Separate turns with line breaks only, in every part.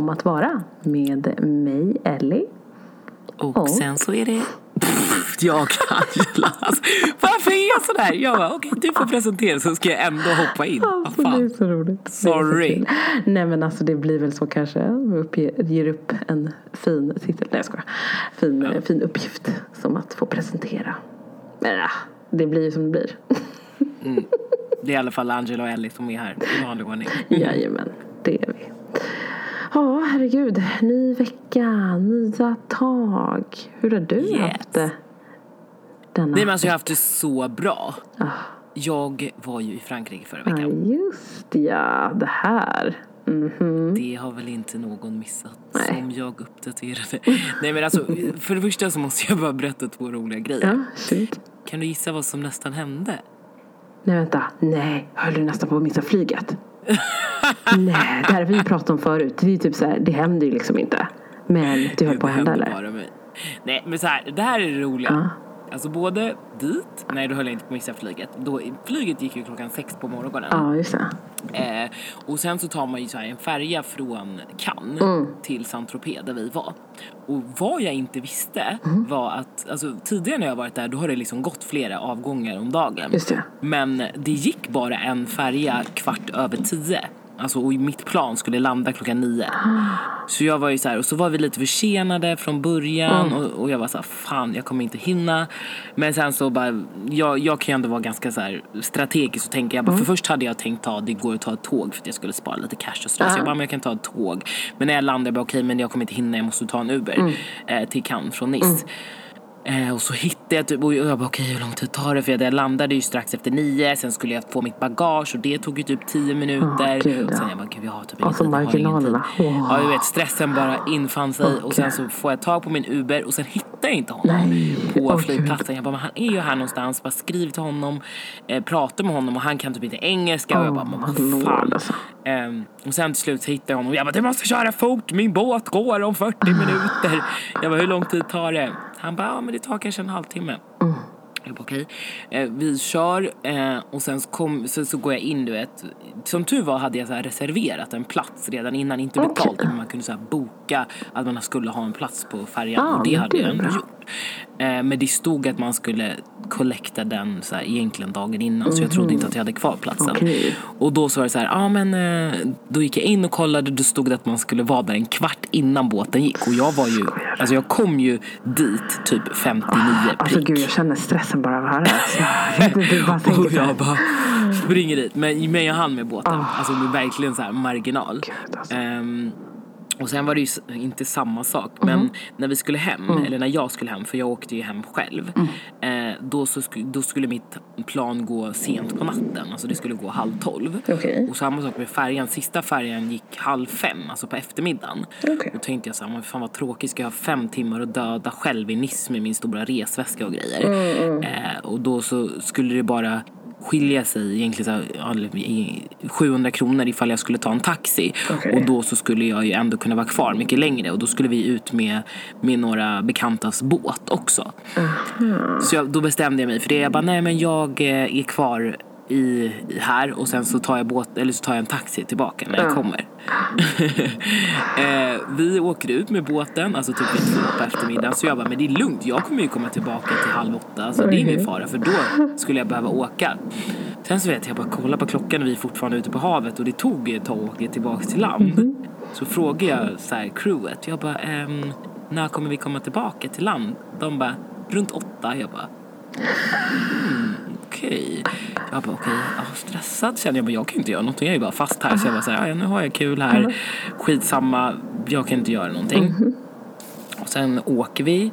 om att vara med mig Ellie.
Och, och sen så är det jag Angela. Alltså, varför är jag sådär? Jag bara, okej okay, du får presentera så ska jag ändå hoppa in.
Alltså, det är så roligt.
Sorry.
Så Nej men alltså det blir väl så kanske. Vi ger upp en fin titel. Nej jag skojar. Fin, ja. fin uppgift som att få presentera. Men ja, det blir ju som det blir.
Mm. Det är i alla fall Angela och Ellie som är här i vanlig ordning.
Jajamän, det är vi. Ja, herregud. Ny vecka, nya tag. Hur har du
yes.
haft det?
Denna Nej, men alltså, jag har haft det så bra. Ah. Jag var ju i Frankrike förra veckan.
Ja, just ja. Det här. Mm -hmm.
Det har väl inte någon missat Nej. som jag uppdaterade. Nej men alltså, för det första så måste jag bara berätta två roliga grejer.
Ja.
Kan du gissa vad som nästan hände?
Nej vänta, nej, höll du nästan på att missa flyget? nej, det här har vi pratat om förut. Det är typ så här, det händer ju liksom inte. Men det höll på att hända eller?
Bara. Nej men så här, det här är det roliga. Ja. Alltså både dit, nej då höll jag inte på att missa flyget. Då, flyget gick ju klockan sex på morgonen.
Ja, just det.
Eh, och sen så tar man ju så en färja från Cannes mm. till Saint-Tropez där vi var. Och vad jag inte visste mm. var att, alltså tidigare när jag varit där då har det liksom gått flera avgångar om dagen.
Just det.
Men det gick bara en färja kvart över tio. Alltså, och mitt plan skulle landa klockan nio. Så jag var ju så här, och så var vi lite försenade från början mm. och, och, jag var så här, fan jag kommer inte hinna. Men sen så bara, jag, jag kan ju ändå vara ganska så här strategisk och tänka, jag bara, mm. för först hade jag tänkt ta, det går att ta ett tåg för att jag skulle spara lite cash och sådär. Så jag bara, men jag kan ta ett tåg. Men när jag landade, jag bara, okej okay, men jag kommer inte hinna, jag måste ta en Uber mm. eh, till Cannes från Nice. Eh, och så hittade jag typ, och jag bara okej okay, hur lång tid tar det? För jag landade ju strax efter nio, sen skulle jag få mitt bagage och det tog ju typ tio minuter. Oh,
Gud,
och sen jag bara gud jag har typ
ingen alltså, tid, marginalerna.
Wow. Ja, jag vet stressen bara infann sig okay. och sen så får jag tag på min Uber och sen hittar jag inte honom
Nej.
på oh, flygplatsen. Jag bara men han är ju här någonstans, bara skriv till honom, eh, prata med honom och han kan typ inte engelska oh, och jag bara men vad fan. Alltså. Um, och sen till slut hittade jag honom och jag bara du måste köra fort, min båt går om 40 minuter. Jag bara hur lång tid tar det? Han bara, ja men det tar kanske en halvtimme. Mm. Jag bara, okej. Okay. Eh, vi kör eh, och sen kom, så, så går jag in, du vet. Som tur var hade jag så reserverat en plats redan innan, inte betalt. Okay. Men man kunde så boka att man skulle ha en plats på färjan ah, och det hade jag ändå gjort. Eh, men det stod att man skulle collecta den så här, egentligen dagen innan mm. så jag trodde inte att jag hade kvar platsen.
Okay.
Och då så var det så här, ah, men eh, då gick jag in och kollade, då stod det att man skulle vara där en kvart innan båten gick och jag var ju, alltså jag kom ju dit typ 59 prick.
Alltså gud jag känner stressen bara av att höra det.
och jag bara springer dit, men, men jag hann med båten, oh. alltså med verkligen så här marginal.
Gud, alltså.
um, och sen var det ju inte samma sak. Men mm. när vi skulle hem, mm. eller när jag skulle hem, för jag åkte ju hem själv. Mm. Eh, då, så sk då skulle mitt plan gå sent på natten. Alltså det skulle gå halv tolv.
Okay.
Och samma sak med färjan. Sista färjan gick halv fem, alltså på eftermiddagen.
Okay.
Då tänkte jag så här, fan vad tråkigt. Ska jag ha fem timmar att döda själv i Nice med min stora resväska och grejer.
Mm, mm.
Eh, och då så skulle det bara skilja sig egentligen så, 700 kronor ifall jag skulle ta en taxi.
Okay.
Och då så skulle jag ju ändå kunna vara kvar mycket längre och då skulle vi ut med, med några bekantas båt också.
Mm.
Så jag, då bestämde jag mig för det. Jag bara, nej men jag eh, är kvar i, här och sen så tar jag båt, eller så tar jag en taxi tillbaka när jag kommer. eh, vi åker ut med båten, alltså typ vid två på eftermiddagen. Så jag bara, men det är lugnt, jag kommer ju komma tillbaka till halv åtta. Alltså det är ingen fara för då skulle jag behöva åka. Sen så vet jag, jag bara kollar på klockan och vi är fortfarande ute på havet och det tog ett tag att åka tillbaka till land. Mm. Så frågar jag så här, crewet, jag bara, ehm, när kommer vi komma tillbaka till land? De bara, runt åtta. Jag bara, mm, okej. Jag bara okej, okay. stressad känner jag men jag kan inte göra någonting. Jag är bara fast här. Så jag bara säger, ja nu har jag kul här. Skitsamma, jag kan inte göra någonting. Mm. Och sen åker vi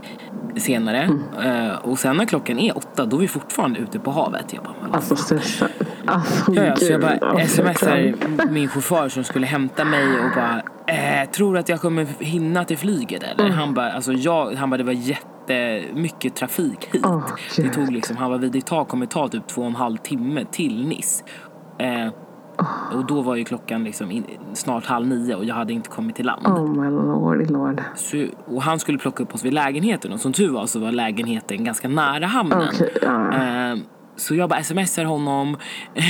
senare. Mm. och sen när klockan är åtta då är vi fortfarande ute på havet. Jag bara,
alltså stressad. Alltså,
ja, ja, så jag bara smsar min chaufför som skulle hämta mig och bara eh, Tror att jag kommer hinna till flyget eller? Mm. Han bara, alltså jag, han bara det var jätte jättemycket trafik hit.
Oh,
det tog liksom, han var vid det tag kommer ta typ två och en halv timme till Nice. Eh, och då var ju klockan liksom in, snart halv nio och jag hade inte kommit till land.
Oh my lord, lord.
Så, och han skulle plocka upp oss vid lägenheten och som tur var så var lägenheten ganska nära hamnen.
Okay, uh.
eh, Så jag bara smsar honom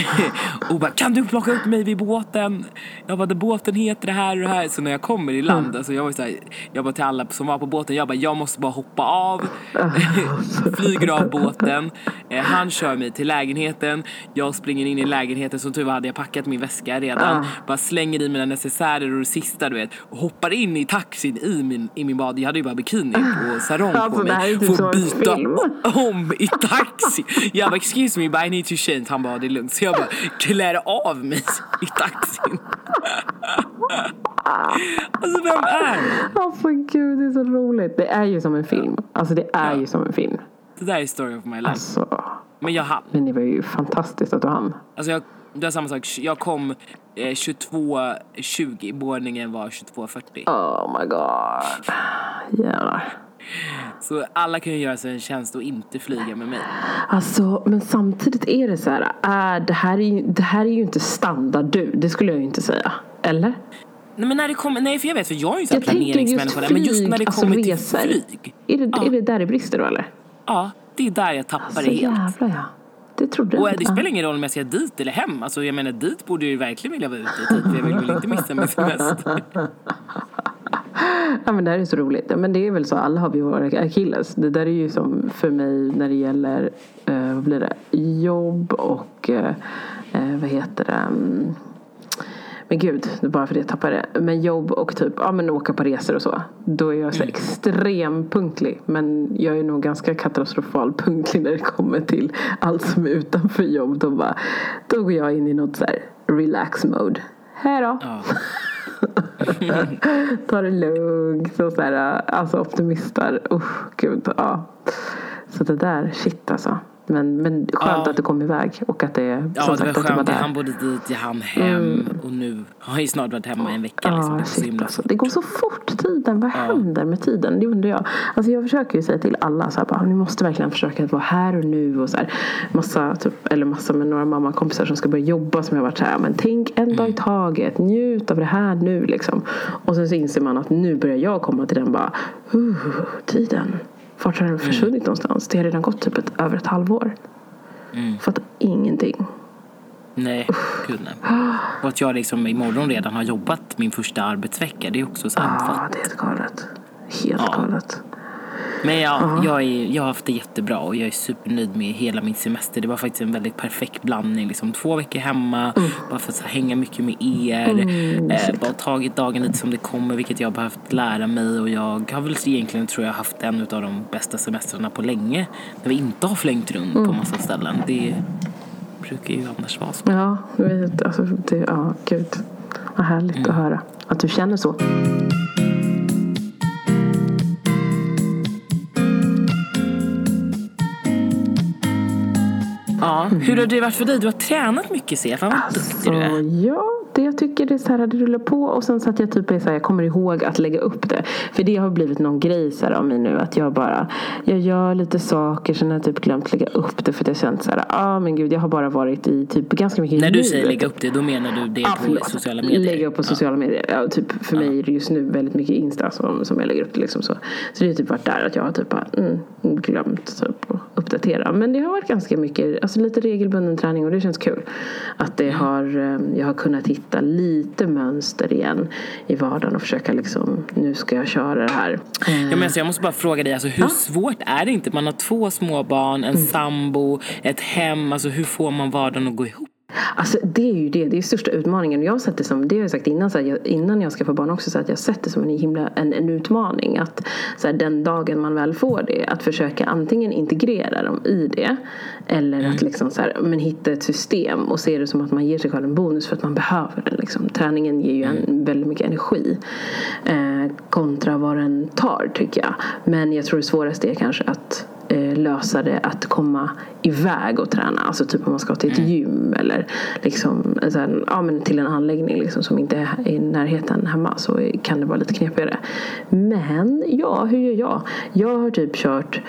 och bara kan du plocka upp mig vid båten? Jag bara båten heter det här och det här. Så när jag kommer i land, alltså jag var så här, jag bara till alla som var på båten, jag bara jag måste bara hoppa av. Flyger av båten. Eh, Han kör mig till lägenheten. Jag springer in i lägenheten, som tur var hade jag packat min väska redan. Bara slänger i mina necessärer och det sista du vet. Och hoppar in i taxin i min, i min bad. Jag hade ju bara bikini och sarong
Alltså,
på
är
mig. Får byta
film.
om i taxi. Jag bara excuse me but I need to change. Han bara det är lugnt. Så jag bara klär av mig i taxin. Alltså vem är det?
Alltså gud, det är så roligt. Det är ju som en film. Alltså det är ju som en film.
Det där är story of my life.
Alltså,
Men jag hann.
men det var ju fantastiskt att du hann.
Alltså jag, det är samma sak. Jag kom eh, 22.20. Boardningen var 22.40.
Oh my god. Jävlar.
Så alla kan ju göra sig en tjänst och inte flyga med mig.
Alltså, men samtidigt är det så här. Är, det, här är ju, det här är ju inte standard du. Det skulle jag ju inte säga. Eller?
Nej men när det kommer, nej för jag vet för jag är ju här
just
planeringsmänniska men just när det
flyg, alltså
kommer
resor.
till flyg.
Är det,
Ja.
är det där det brister då eller?
Ja, det är där jag tappar
Så
det helt.
jävlar ja. Det trodde
Och
jag
det spelar ingen roll om jag ska dit eller hem. Alltså jag menar dit borde jag ju verkligen vilja vara ute. För jag vill inte missa min semester.
Ja men det här är så roligt. Ja, men det är väl så, alla har vi våra akilles. Det där är ju som för mig när det gäller, eh, vad blir det, jobb och eh, eh, vad heter det, mm, men gud, bara för det jag tappade det. Men jobb och typ, ja men åka på resor och så. Då är jag så extrem punktlig. Men jag är nog ganska katastrofal punktlig när det kommer till allt som är utanför jobb. Då, bara, då går jag in i något så här relax mode. Hej då!
Ja.
Ta det lugnt och så här, alltså optimistar. Usch, gud, ja. Så det där, shit alltså. Men, men skönt
Ja.
att du kom iväg och att det,
Ja, det var
sagt, att du var
skönt. Hann både dit, jag hann hem och nu har jag ju snart varit hemma en vecka. Liksom. Det
Ja,
är så
shit
himla
alltså. Det går så fort tiden. Vad händer med tiden? Det undrar jag. Alltså jag försöker ju säga till alla så här, bara, ni måste verkligen försöka att vara här och nu och så här. Massa, typ, eller massa med några mammakompisar som ska börja jobba som jag varit så här, men tänk en dag i taget. Njut av det här nu liksom. Och sen så inser man att nu börjar jag komma till den bara, uh, tiden. Vart har den försvunnit någonstans? Det har redan gått typ ett, över ett halvår.
Mm.
Fattar ingenting.
Nej, gud nej. Och att jag liksom imorgon redan har jobbat min första arbetsvecka. Det är också så.
Ja, det är helt galet. Helt
Ja.
galet.
Men ja, jag, är, jag har haft det jättebra och jag är supernöjd med hela min semester. Det var faktiskt en väldigt perfekt blandning. Liksom två veckor hemma, bara att så här, hänga mycket med er. eh, bara tagit dagen lite som det kommer, vilket jag har behövt lära mig. Och jag har väl egentligen, tror jag, haft en av de bästa semestrarna på länge. När vi inte har flängt runt på massa ställen. Det brukar ju annars vara så.
Ja, jag vet, alltså, det, ja, gud. Vad härligt att höra att du känner så.
Ja, hur har det varit för dig? Du har tränat mycket ser jag. Fan vad duktig du är.
Ja, det jag tycker det är så här, det rullar på och sen så att jag typ är så här, jag kommer ihåg att lägga upp det. För det har blivit någon grej så här av mig nu att jag bara, jag gör lite saker sen har jag typ glömt lägga upp det för att jag känt så här, ah men gud jag har bara varit i typ ganska mycket
När du
nuet.
säger lägga upp det, då menar du det
Ja,
på sociala medier?
Lägga upp på sociala medier. Ja, typ, för mig är det just nu väldigt mycket Insta som, som jag lägger upp. det Liksom så. så det har typ varit där att jag har typ bara, mm, glömt typ, att uppdatera. Men det har varit ganska mycket, alltså lite regelbunden träning och det känns kul. Att det har, eh, jag har kunnat hitta lite mönster igen i vardagen och försöka liksom, nu ska jag köra det här.
Ja, men alltså, jag måste bara fråga dig, alltså, hur svårt är det inte? Man har två småbarn,
Mm.
en sambo, ett hem. Alltså, hur får man vardagen att gå ihop?
Alltså det är ju det, det är största utmaningen. Jag har sett det som, det har jag sagt innan, så här, jag, innan jag skaffade barn också, så att jag har sett det som en himla en, en utmaning. Att så här, den dagen man väl får det, att försöka antingen integrera dem i det. Eller att liksom så här, men hitta ett system och se det som att man ger sig själv en bonus för att man behöver den. Liksom. Träningen ger ju en, väldigt mycket energi. Eh, kontra vad den tar tycker jag. Men jag tror det svåraste är kanske att eh, lösa det att komma iväg och träna. Alltså typ om man ska till ett gym eller liksom, så här, ja, men till en anläggning liksom, som inte är i närheten hemma så kan det vara lite knepigare. Men ja, hur gör jag? Jag har typ kört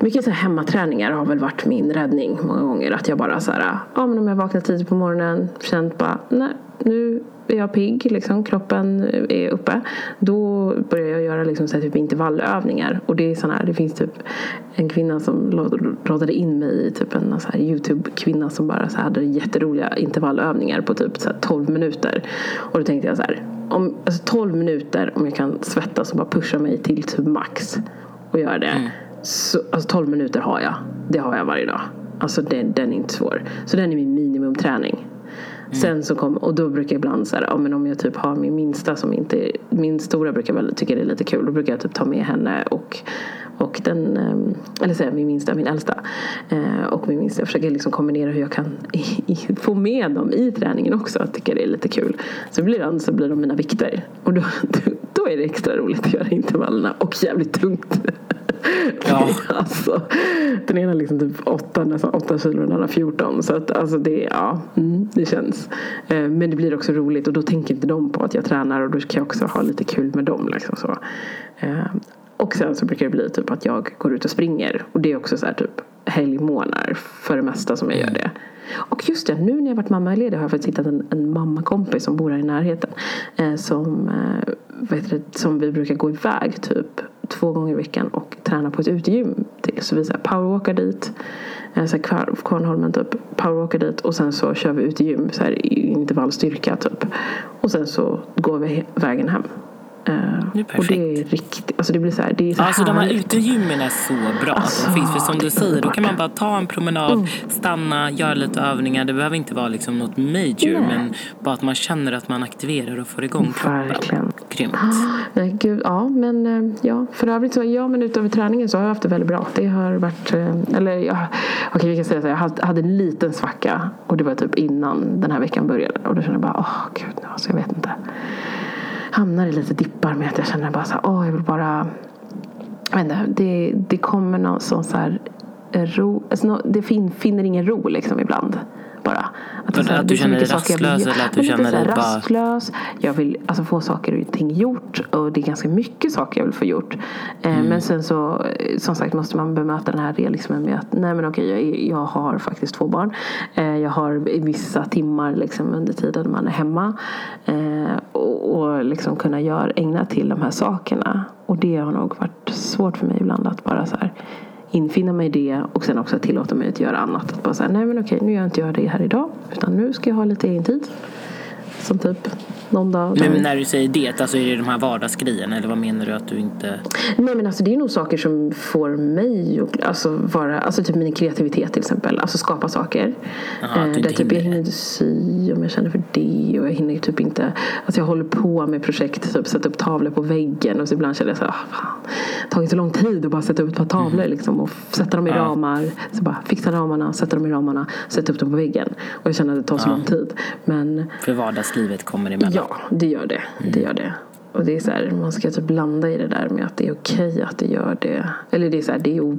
mycket så här hemmaträningar har väl varit min räddning många gånger. Att jag bara så här, ja men om jag vaknar tidigt på morgonen, känt bara, nej nu är jag pigg, liksom, kroppen är uppe. Då börjar jag göra liksom, så här, typ intervallövningar. Och det är sån här, det finns typ en kvinna som rådade in mig i typ en så här Youtube-kvinna som bara så här, hade jätteroliga intervallövningar på typ så här, 12 minuter. Och då tänkte jag så här, om, alltså 12 minuter om jag kan svettas och bara pusha mig till typ max och göra det. Mm. Så, alltså 12 minuter har jag. Det har jag varje dag. Alltså den, den är inte svår. Så den är min minimumträning. Mm. Sen så kom, och då brukar jag ibland så här, ja, men om jag typ har min minsta som inte, min stora brukar väl tycka det är lite kul. Då brukar jag typ ta med henne och, och den, ehm, eller säga min minsta, min äldsta. Eh, och min minsta, jag försöker liksom kombinera hur jag kan i, i, få med dem i träningen också. att tycka det är lite kul. Så blir det, så blir de mina vikter. Och då, då är det extra roligt att göra intervallerna och jävligt tungt. Ja. alltså, den ena liksom typ 8, nästan 8 kilo och den andra 14. Så att alltså det, ja, mm, det känns. Eh, men det blir också roligt och då tänker inte de på att jag tränar och då kan jag också ha lite kul med dem. Liksom så. Eh, och sen så brukar det bli typ att jag går ut och springer. Och det är också så här typ helgmånar för det mesta som jag gör det. Och just det, nu när jag varit mammaledig har jag faktiskt hittat en, en mammakompis som bor här i närheten. Eh, som, eh, vet du, som vi brukar gå iväg typ två gånger i veckan och träna på ett utegym till. Så vi så powerwalkar dit, eh, så här Kvarnholmen typ, powerwalkar dit och sen så kör vi utegym så här i intervallstyrka typ. Och sen så går vi vägen hem. Uh, och det är riktigt, alltså det blir så här, det är så
Alltså de här utegymmen är så bra alltså, finns. För som du säger, då kan man bara ta en promenad, mm. stanna, göra lite övningar. Det behöver inte vara liksom något major, Nej. men bara att man känner att man aktiverar och får igång kroppen. Verkligen. Grymt.
Nej, gud, ja, men eh, ja, för övrigt så, ja, men utöver träningen så har jag haft det väldigt bra. Det har varit, eh, eller ja, okej vi kan säga så jag hade en liten svacka och det var typ innan den här veckan började och då kände jag bara, åh oh, gud, alltså jag vet inte hamnar i lite dippar med att jag känner bara så här, åh jag vill bara jag vet inte, det, det kommer någon sån så här ro, alltså, det fin, finner ingen ro liksom ibland bara.
Att, det, att du känner dig rastlös eller att du känner dig bara...
Rastlös. Jag vill alltså, få saker och ting gjort och det är ganska mycket saker jag vill få gjort. Eh, mm. Men sen så som sagt måste man bemöta den här realismen med att nej men okej jag, jag har faktiskt två barn. Eh, jag har vissa timmar liksom under tiden man är hemma. Eh, och, och liksom kunna göra, ägna till de här sakerna. Och det har nog varit svårt för mig ibland att bara så här infinna mig i det och sen också tillåta mig att göra annat. Att bara säga, nej men okej nu gör inte jag det här idag utan nu ska jag ha lite egen tid. Som typ någon dag.
Men när du säger det, alltså är det de här vardagsgrejerna eller vad menar du att du inte?
Nej men alltså det är nog saker som får mig att alltså, vara, alltså typ min kreativitet till exempel, alltså skapa saker. Aha, eh, där typ jag hinner inte sy om jag känner för det och jag hinner typ inte, alltså jag håller på med projekt, typ sätta upp tavlor på väggen och så ibland känner jag så här, ah, fan, tagit så lång tid att bara sätta upp ett par tavlor mm. liksom och sätta dem i ja. ramar, så bara fixa ramarna, sätta dem i ramarna, sätta upp dem på väggen och jag känner att det tar så ja. lång tid. Men,
för vardagslivet kommer emellan.
Ja, det gör det. Det gör det. Och det är så här, man ska typ blanda i det där med att det är okej att det gör det. Eller det är så här, det är o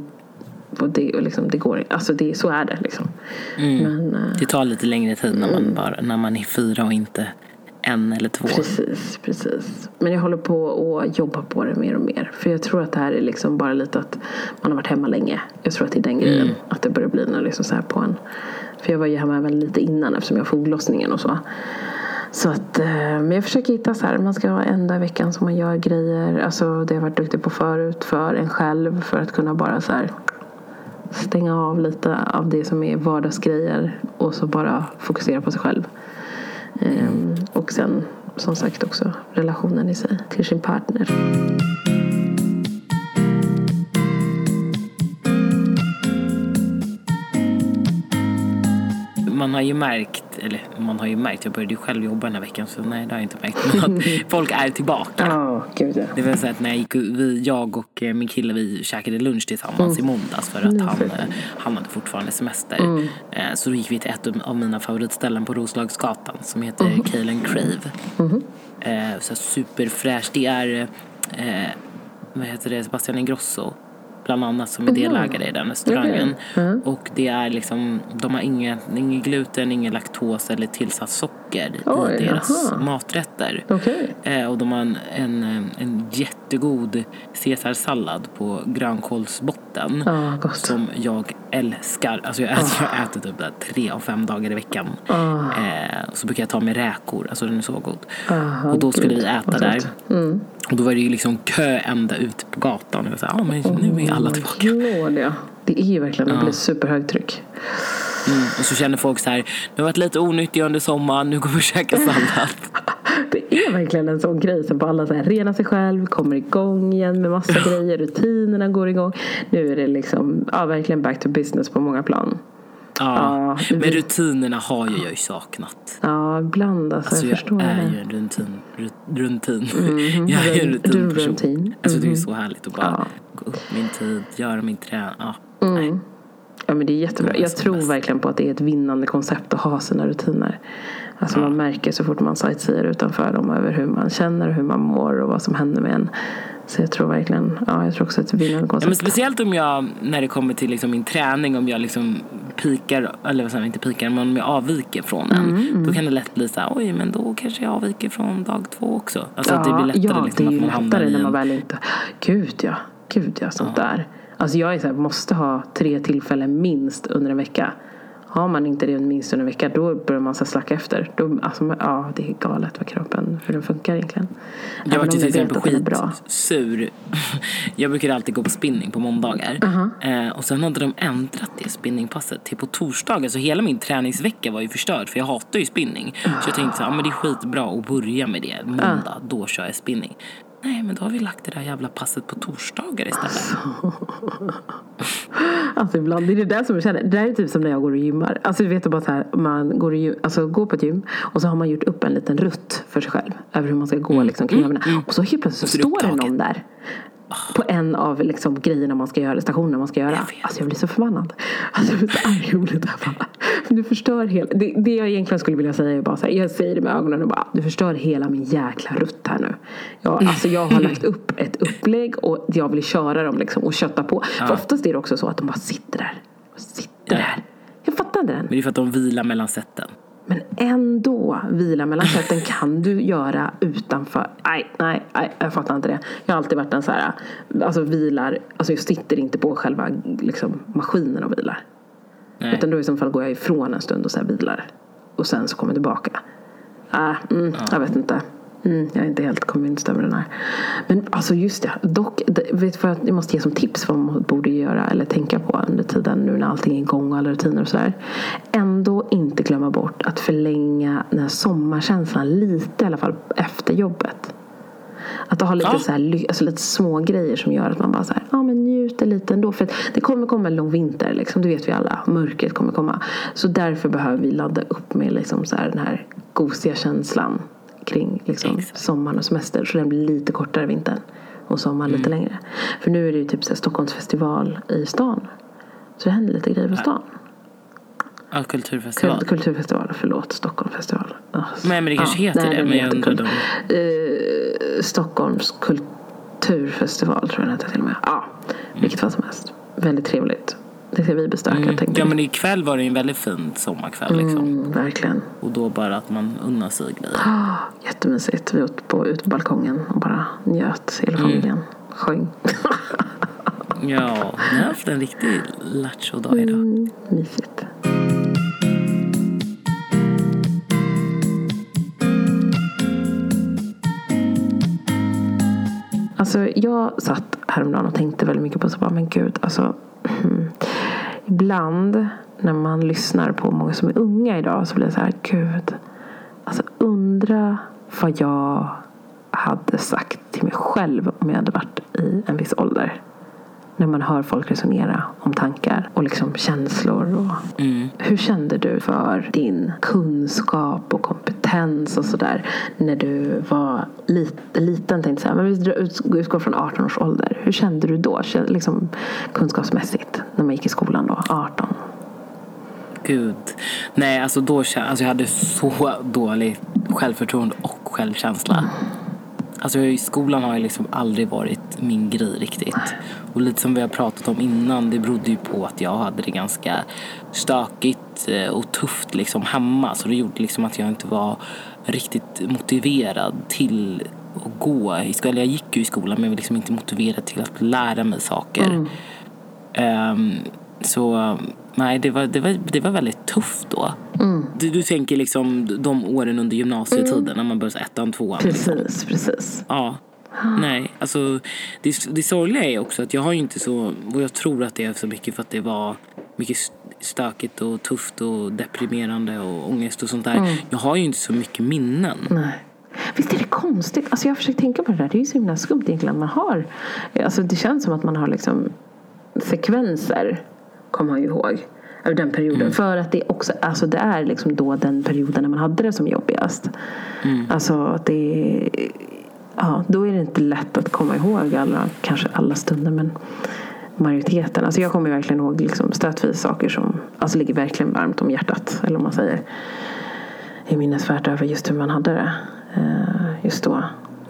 och det, och liksom, det går alltså det, så är det liksom.
Mm. Men, uh, det tar lite längre tid när man, mm. bara, när man är fyra och inte en eller två.
Precis, precis. Men jag håller på att jobba på det mer och mer. För jag tror att det här är liksom bara lite att man har varit hemma länge. Jag tror att det är den grejen. Mm. Att det börjar bli liksom så här på en. För jag var ju hemma även lite innan eftersom jag foglossningen och så. Så att, men jag försöker hitta så här, man ska ha en dag i veckan som man gör grejer. Alltså det har jag varit duktig på förut för en själv. För att kunna bara så här, stänga av lite av det som är vardagsgrejer. Och så bara fokusera på sig själv. Ehm, och sen som sagt också relationen i sig till sin partner.
man har ju märkt, eller man har ju märkt, jag började ju själv jobba den här veckan så nej det har jag inte märkt. Men att folk är tillbaka.
Oh, gud, ja.
Det var så att när jag, gick, vi, jag och eh, min kille vi käkade lunch tillsammans mm. i måndags för att han, eh, han hade fortfarande semester. Mm. Eh, så då gick vi till ett av mina favoritställen på Roslagsgatan som heter mm. Kale Crave. Mm. Så superfräscht. Det är, vad heter det, Sebastian Ingrosso bland annat som är delägare i den restaurangen.
Okej.
Och det är liksom, de har inget, inget gluten, ingen laktos eller tillsatt socker
Oj,
i deras
jaha.
maträtter.
Okej.
Eh, och de har en, en, en jättegod caesarsallad på grönkålsbotten.
Gott.
Som jag älskar. Alltså jag äter, jag äter typ där tre av fem dagar i veckan.
Ah.
Eh, så brukar jag ta med räkor. Alltså den är så god.
Aha,
och då skulle
gud,
vi äta där.
Mm.
Och då var det ju liksom kö ända ut på gatan. Och jag sa, ja men nu är alla tillbaka.
Lord, ja. Det är ju verkligen, det blir superhögtryck.
Mm. Och så känner folk så här, nu har varit lite onyttig under sommaren, nu går vi och käkar sallad.
Det är verkligen en sån grej som på alla så här, rena sig själv, kommer igång igen med massa grejer, rutinerna går igång. Nu är det liksom, ja verkligen back to business på många plan.
Ja,
Ja,
men rutinerna har ju jag ju saknat.
Ja, ibland alltså,
Alltså
jag
jag,
förstår
är
det.
ju en rutin. ru- rutin. jag är ju en rutinperson.
rutin.
Alltså det är ju så härligt att bara
Ja.
gå upp min tid, göra min träning. Ja,
Mm.
nej.
Ja men det är jättebra. Jag tror verkligen på att det är ett vinnande koncept att ha sina rutiner. Alltså man märker så fort man sightseear utanför dem över hur man känner hur man mår och vad som händer med en. Så jag tror verkligen, ja jag tror också att det är ett vinnande
Ja, men
koncept.
speciellt om jag, när det kommer till liksom min träning, om jag liksom pikar, eller vad säger inte pikar, men om jag avviker från den.
Mm,
Då kan det lätt bli så här, oj men då kanske jag avviker från dag två också. Alltså att det blir lättare
ja,
liksom
det är ju lättare när
en...
man väl inte... Gud ja, gud ja, sånt där. Alltså jag är så här, måste ha tre tillfällen minst under en vecka. Har man inte det minst under en vecka då börjar man så slacka efter. Då, alltså, ja, det är galet vad kroppen, hur den funkar egentligen.
Jag var till exempel skitsur. Jag brukar alltid gå på spinning på måndagar. eh, och sen hade de ändrat det spinningpasset till på torsdagar. Så hela min träningsvecka var ju förstörd. För jag hatar ju spinning. Så jag tänkte så här, ah, men det är skitbra att börja med det. Måndag, då kör jag spinning. Nej, men då har vi lagt det där jävla passet på torsdagar istället.
Alltså ibland, det är det där som jag känner. Det där är typ som när jag går och gymmar. Alltså du vet bara så här, man går, och, alltså, går på ett gym och så har man gjort upp en liten rutt för sig själv. Över hur man ska gå liksom, kring övningarna. Och så helt plötsligt så
Mm.
Står det någon där. På en av liksom, grejerna man ska göra, stationerna man ska göra.
Jag
alltså jag blir så förbannad. Alltså jag blir så arg. Du förstör hela, det, det jag egentligen skulle vilja säga är bara så här, jag säger det med ögonen och bara, du förstör hela min jäkla rutt här nu. Jag, alltså jag har lagt upp ett upplägg och jag vill köra dem liksom och kötta på. För oftast är det också så att de bara sitter där. Och sitter
Ja.
där. Jag fattar inte den.
Men det är för att de vilar mellan sätten.
Men ändå, vila mellan sätten kan du göra utanför. Nej, nej, nej, jag fattar inte det. Jag har alltid varit en så här, alltså vilar, alltså jag sitter inte på själva liksom, maskinen och vilar.
Nej.
Utan då i så fall går jag ifrån en stund och så här vilar. Och sen så kommer jag tillbaka. Äh, mm, Jag vet inte. Mm, jag är inte helt convinced över den här. Men alltså just det. Dock, vet du vad jag måste ge som tips vad man borde göra eller tänka på under tiden nu när allting är igång och alla rutiner och sådär. Ändå inte glömma bort att förlänga den här sommarkänslan lite i alla fall efter jobbet. Att ha lite,
Ja.
så här, alltså lite små grejer som gör att man bara så här, ja men njuter lite ändå. För det kommer komma en lång vinter, liksom, det vet vi alla. Mörkret kommer komma. Så därför behöver vi ladda upp med liksom så här, den här gosiga känslan kring liksom,
Exakt.
sommaren och semester. Så den blir lite kortare vintern. Och sommaren lite
Mm.
längre. För nu är det ju typ så här, Stockholmsfestival i stan. Så det händer lite grejer på stan.
Ja, kulturfestival.
Kul- Kulturfestival, förlåt, Stockholmsfestival. Alltså,
Nej, men det kanske heter det,
den
men jag undrar
kul- Eh, Stockholms kulturfestival tror jag den heter till och med. Ja, vilket fall som helst. Väldigt trevligt. Det ska vi besöka
Mm.
tänkte
Ja men ikväll var det en väldigt fin sommarkväll liksom.
Mm, verkligen.
Och då bara att man unnar sig grejer.
Ah, jättemysigt. Vi åt på, ut på balkongen och bara njöt hela familjen. Sjöng.
Ja, ni har haft en riktig lattjo-dag idag.
Mm, mysigt. Alltså jag satt häromdagen och tänkte väldigt mycket på så bara, men gud, alltså hmm. ibland när man lyssnar på många som är unga idag så blir det så här, gud, alltså undra vad jag hade sagt till mig själv om jag hade varit i en viss ålder. När man hör folk resonera om tankar och liksom känslor. Och Hur kände du för din kunskap och kompetens och sådär när du var lit, liten? Tänkte jag. Men vi utgår från 18 års ålder. Hur kände du då? Liksom, kunskapsmässigt när man gick i skolan då? 18?
Gud. Nej, alltså då alltså jag hade så dåligt självförtroende och självkänsla. Alltså i skolan har ju liksom aldrig varit min grej riktigt. Och lite som vi har pratat om innan, det berodde ju på att jag hade det ganska stökigt eh, och tufft liksom hemma. Så det gjorde liksom att jag inte var riktigt motiverad till att gå i skolan. Jag gick ju i skolan men jag var liksom inte motiverad till att lära mig saker. Mm. Um, så nej, det var, det, var, det var väldigt tufft då. Mm. Du, du tänker liksom de åren under gymnasietiden mm. när man börjar ettan, tvåan.
Precis, liksom. precis.
Ja. Nej, alltså det, det sorgliga är också att jag har ju inte så, och jag tror att det är så mycket för att det var mycket stökigt och tufft och deprimerande och ångest och sånt där. Mm. Jag har ju inte så mycket minnen.
Nej. Visst är det konstigt? Alltså jag har försökt tänka på det där. Det är ju så himla skumt egentligen. Man har, alltså det känns som att man har liksom sekvenser, kommer man ju ihåg, över den perioden. Mm. För att det också alltså det är liksom då den perioden när man hade det som jobbigast. Mm. Alltså det ja, då är det inte lätt att komma ihåg alla, kanske alla stunder men majoriteten. Alltså jag kommer verkligen ihåg liksom stötvis saker som alltså ligger verkligen varmt om hjärtat. Eller om man säger. I minnesvärt över just hur man hade det. Eh, just då.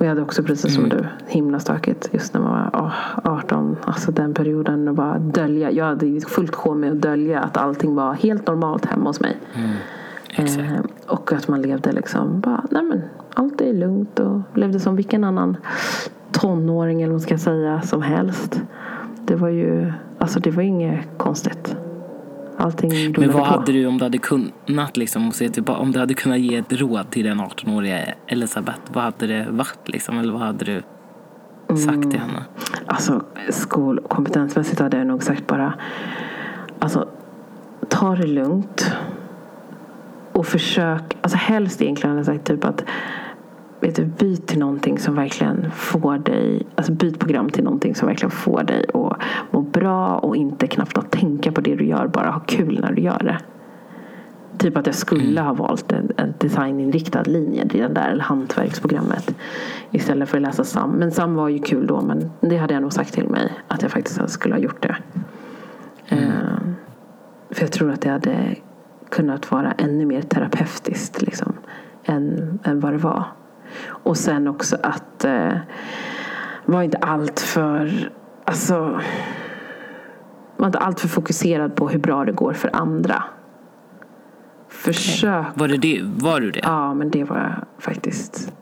Och jag hade också precis som mm. du himla stökigt just när man var 18. Alltså den perioden och bara dölja. Jag hade fullt sjå med att dölja att allting var helt normalt hemma hos mig. Mm. Eh, och att man levde liksom bara, nej men allt är lugnt och levde som vilken annan tonåring eller vad man ska säga som helst. Det var ju, alltså det var inget konstigt. Allting
Men vad på. hade du om du hade kunnat liksom, se tillbaka, om du hade kunnat ge ett råd till den 18-åriga Elisabeth, vad hade det varit liksom? Eller vad hade du sagt till henne? Mm.
Alltså skolkompetensmässigt hade jag nog sagt bara, alltså ta det lugnt. Och försök, alltså helst egentligen hade jag sagt typ att vet du, byt till någonting som verkligen får dig, alltså byt program till någonting som verkligen får dig att må bra och inte knappt att tänka på det du gör, bara ha kul när du gör det. Typ att jag skulle mm. ha valt en, en designinriktad linje i det där eller hantverksprogrammet istället för att läsa SAM. Men SAM var ju kul då men det hade jag nog sagt till mig att jag faktiskt skulle ha gjort det. Mm. Uh, för jag tror att det hade kunnat vara ännu mer terapeutiskt liksom, än, än vad det var. Och sen också att eh, var inte allt för alltså, var inte allt för fokuserad på hur bra det går för andra. Försök.
Var, det det? var du det?
Ja, men det var jag faktiskt.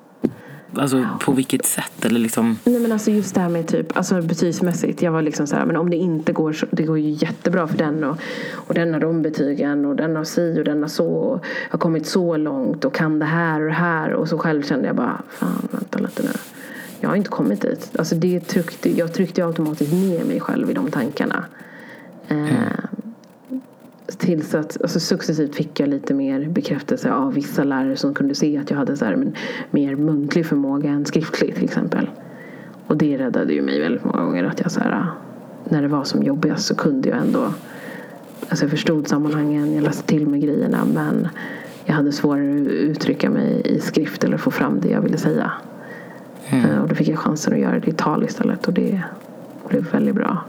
Alltså på vilket sätt? Eller liksom...
Nej men alltså just det här med typ, alltså betygsmässigt. Jag var liksom så här, men om det inte går så, det går ju jättebra för den och, och den har de betygen och den har si och den har så och har kommit så långt och kan det här och det här och så själv kände jag bara, fan vänta lite nu. Jag har inte kommit dit. Alltså det tryckte, jag tryckte automatiskt ner mig själv i de tankarna. Mm. Eh, tills att alltså successivt fick jag lite mer bekräftelse av vissa lärare som kunde se att jag hade så här, mer muntlig förmåga än skriftlig till exempel. Och det räddade ju mig väldigt många gånger att jag så här, när det var som jobbigast så kunde jag ändå Alltså jag förstod sammanhangen, jag läste till mig grejerna men jag hade svårare att uttrycka mig i skrift eller få fram det jag ville säga. Mm. Eh, och då fick jag chansen att göra det i tal istället och det blev väldigt bra.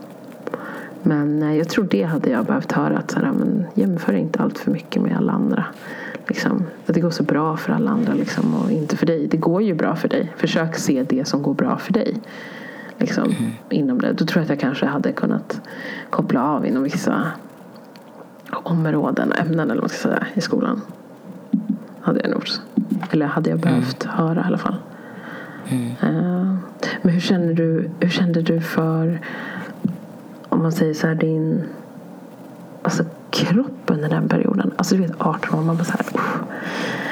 Men eh, jag tror det hade jag behövt höra. Att så här, men jämför inte allt för mycket med alla andra. Liksom, att det går så bra för alla andra liksom, och inte för dig. Det går ju bra för dig. Försök se det som går bra för dig. Liksom, mm. inom det. Då tror jag att jag kanske hade kunnat koppla av inom vissa områden, ämnen eller vad man ska säga, i skolan. Hade jag nog. Eller hade jag behövt mm. höra i alla fall. Mm. Uh, men hur känner du, hur kände du för om man säger så här, din alltså, kropp under den perioden. Alltså du vet 18 år, man bara så här,